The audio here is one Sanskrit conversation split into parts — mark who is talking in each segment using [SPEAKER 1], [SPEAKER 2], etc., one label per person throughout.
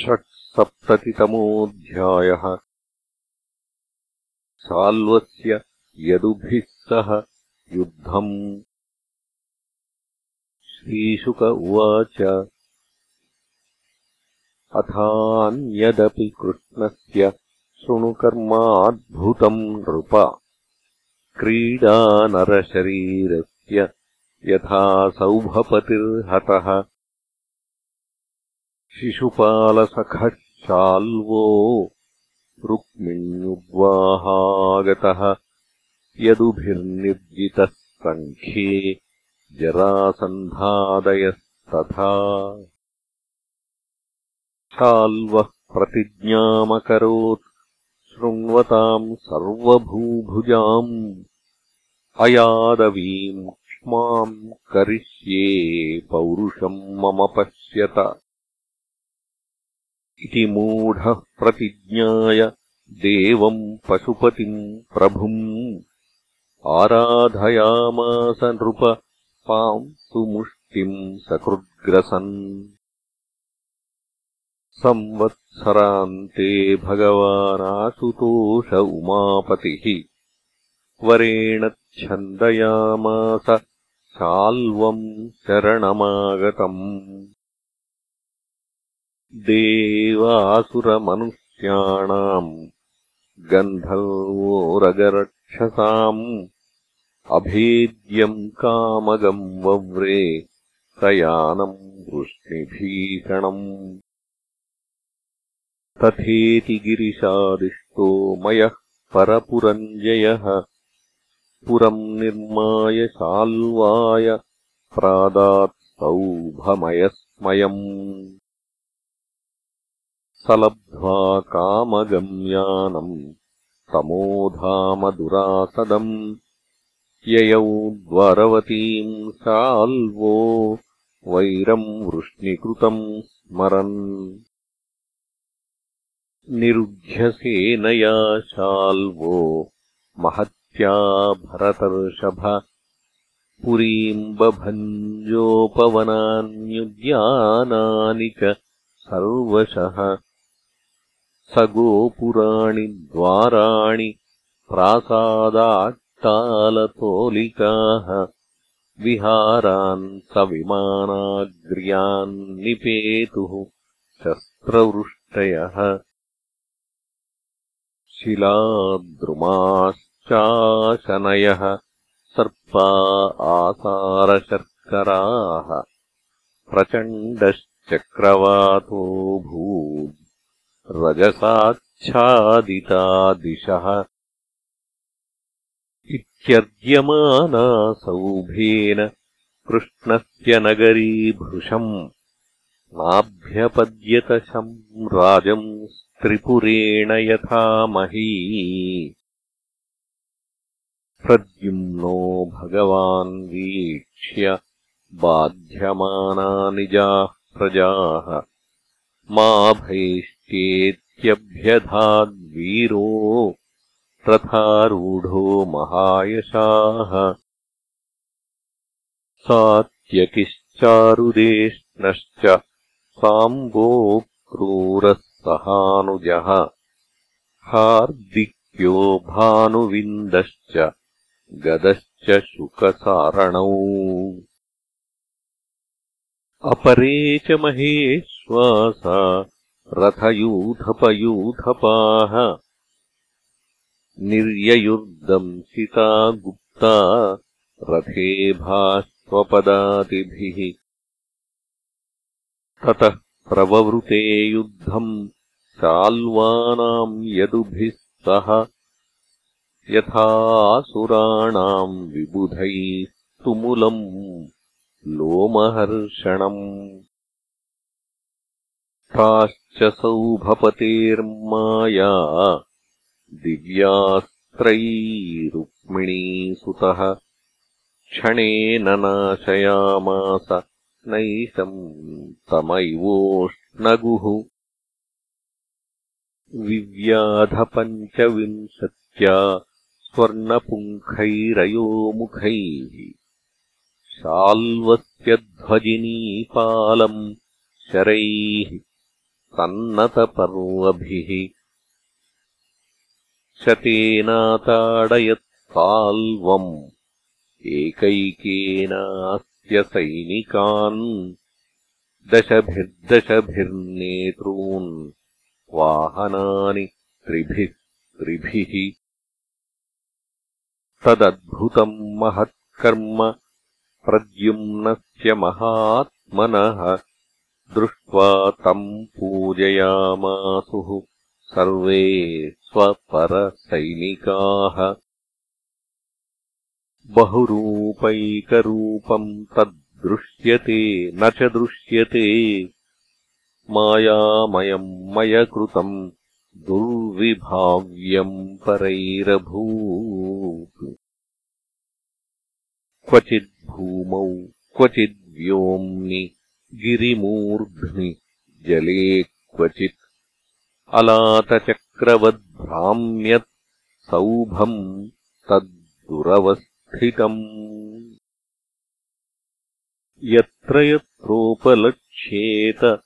[SPEAKER 1] षट्सप्ततितमोऽध्यायः। साल्वस्य यदुभिः सह युद्धम्। श्रीशुक उवाच। अथान्यदपि कृष्णस्य शृणुकर्माद्भुतम् नृप। क्रीडानरशरीरस्य यथा सौभपतिर्हतः शिशुपालसखः शाल्वो रुक्मिण्युद्वाहागतः यदुभिर्निर्जितः सङ्ख्ये जरासन्धादयस्तथा। शाल्वः प्रतिज्ञामकरोत् शृण्वताम् सर्वभूभुजाम् अयादवीम् क्ष्माम् करिष्ये पौरुषम् मम पश्यत इति मूढः प्रतिज्ञाय देवम् पशुपतिम् प्रभुम् आराधयामास नृप पांसुमुष्टिम् सकृद्ग्रसन्। संवत्सरान्ते भगवानाशुतोष उमापतिः। वरेण छन्दयामास शाल्वम् शरणमागतम् देवासुरमनुष्याणाम् गन्धर्वोरगरक्षसाम् अभेद्यम् कामगम् वव्रे प्रयानम् वृष्णिभीषणम् तथेति गिरिशादिष्टो मयः परपुरञ्जयः पुरम् निर्माय शाल्वाय प्रादात् सौभमयस्मयम् सलब्ध्वा कामगम्यानम् तमोधामदुरासदम् ययौ द्वारवतीम् शाल्वो वैरम् वृष्णिकृतम् स्मरन्। निरुध्यसेनया शाल्वो महत्या भरतर्षभ। पुरीम् बभञ्जोपवनान्युद्यानानि च सर्वशः स गोपुराणि द्वाराणि प्रासादाट्टालतोलिकाः विहारान् सविमानाग्र्यान् निपेतुः शस्त्रवृष्टयः शिलाद्रुमाश्चाशनयः सर्पा आसारशर्कराः प्रचण्डश्चक्रवातो भूत् रजसाच्छादिता दिशः। इत्यर्ज्यमाना सौभेन कृष्णस्य नगरी भृशम्। नाभ्यपद्यतशम् राजम् स्त्रिपुरेण यथा मही। प्रद्युम्नो भगवान् वीक्ष्य बाध्यमाना निजाः प्रजाः। मा भैष्येत्यभ्यधाद्वीरो रथारूढो महायशाः। सात्यकिश्चारुदेष्णश्च साम्बो क्रूरः सहानुजः हार्दिक्यो भानुविन्दश्च गदश्च शुकसारणौ। अपरे च महेश्वासा रथयूथपयूथपाः। निर्ययुर्दंसिता गुप्ता रथेभास्वपदातिभिः ततः प्रववृते युद्धम् शाल्वानाम् यदुभिः सह। यथासुराणाम् विबुधैः तुमुलम् लोमहर्षणम् ताश्च सौभपतेर्माया दिव्यास्त्रैरुक्मिणीसुतः क्षणेन नाशयामास नैशम् तमैवोष्णगुः विव्याधपञ्चविंशत्या स्वर्णपुङ्खैरयोमुखैः शाल्वस्य ध्वजिनीपालम् शरैः सन्नतपर्वभिः एकैकेनास्य सैनिकान् दशभिर्दशभिर्नेतॄन् वाहनानि त्रिभिः त्रिभिः तदद्भुतम् महत्कर्म प्रद्युम्नस्य महात्मनः दृष्ट्वा तम् पूजयामासुः। सर्वे स्वपरसैनिकाः। बहुरूपैकरूपम् तद्दृश्यते न च दृश्यते। मायामयम् मयकृतम् दुर्विभाव्यम् परैरभूत्। क्वचिद्भूमौ क्वचिद्व्योम्नि गिरिमूर्ध्नि जले क्वचित् अलातचक्रवद्भ्राम्यत् सौभम् तद्दुरवस्थितम्। यत्र यत्रोपलक्ष्येत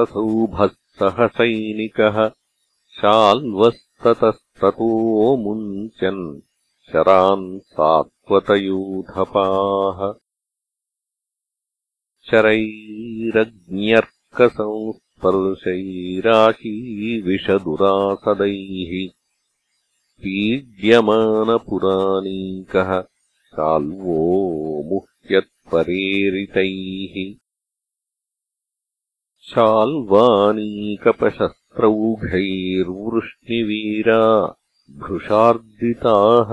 [SPEAKER 1] सौभः सह सैनिकः शाल्वस्ततस्ततो मुञ्चन् शरान् सात्वतयूथपाः शरैरग्न्यर्कसंस्पर्शैराशीविषदुरासदैः पीड्यमानपुराणीकः शाल्वो मुह्यत्परेरितैः शाल्वानीकपशस्त्रौघैर्वृष्णिवीरा भृशार्दिताः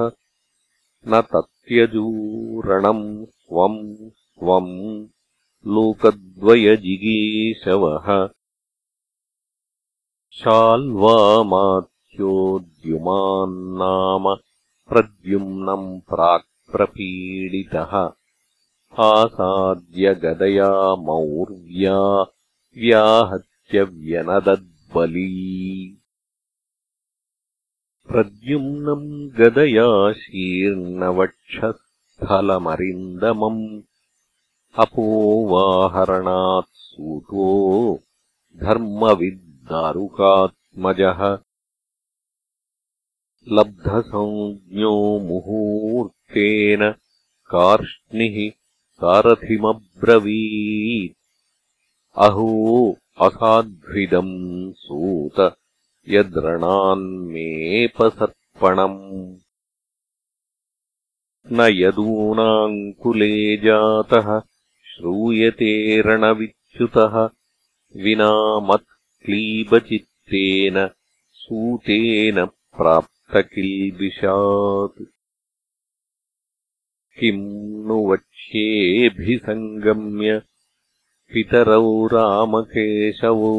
[SPEAKER 1] न तत्यजूरणम् स्वम् स्वम् लोकद्वयजिगीषवः शाल्वामात्योद्युमान्नाम प्रद्युम्नम् प्राक्प्रपीडितः। आसाद्य गदया मौर्व्या व्याहत्यव्यनदद्बली। प्रद्युम्नम् गदया शीर्णवक्षस्थलमरिन्दमम् अपोवाहरणात् सूतो धर्मविद्दारुकात्मजः लब्धसंज्ञो मुहूर्तेन कार्ष्णिः सारथिमब्रवीत्। अहो असाध्विदम् सूत यद्रणान्मेपसर्पणम् न यदूनाङ्कुले जातः श्रूयते रणविच्युतः विना मत्क्लीबचित्तेन सूतेन प्राप्तकिल्बिषात्। किम् नु वक्ष्येऽभिसङ्गम्य पितरौ रामकेशवौ?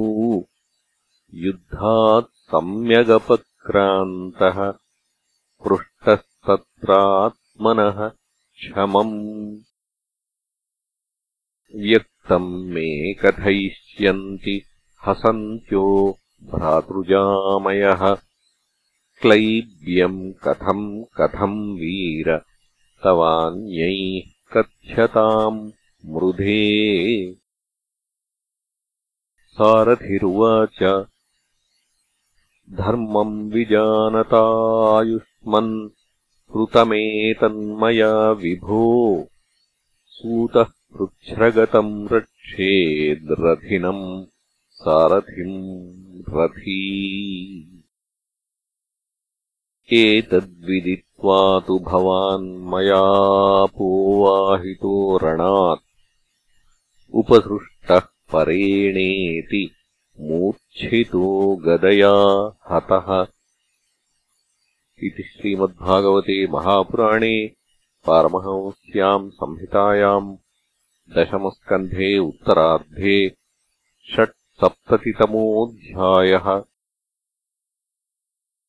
[SPEAKER 1] युद्धात् सम्यगपक्रान्तः पृष्टस्तत्रात्मनः क्षमम् व्यक्तम् मे कथयिष्यन्ति हसन्त्यो भ्रातृजामयः। क्लैब्यम् कथम् कथम् वीर तवान्यैः कथ्यताम् मृधे। सारथिरुवाच धर्मम् विजानतायुष्मन् कृतमेतन्मया विभो। सूतः पृच्छ्रगतम् रक्षेद्रथिनम् सारथिम् रथी। एतद्विदित्वा तु भवान् मयापोवाहितो रणात्। उपसृष्टः परेणेति मूर्च्छितो गदया हतः। इति श्रीमद्भागवते महापुराणे पारमहंस्याम् संहितायाम् दशमस्कन्धे उत्तरार्धे षट्सप्ततितमोऽध्यायः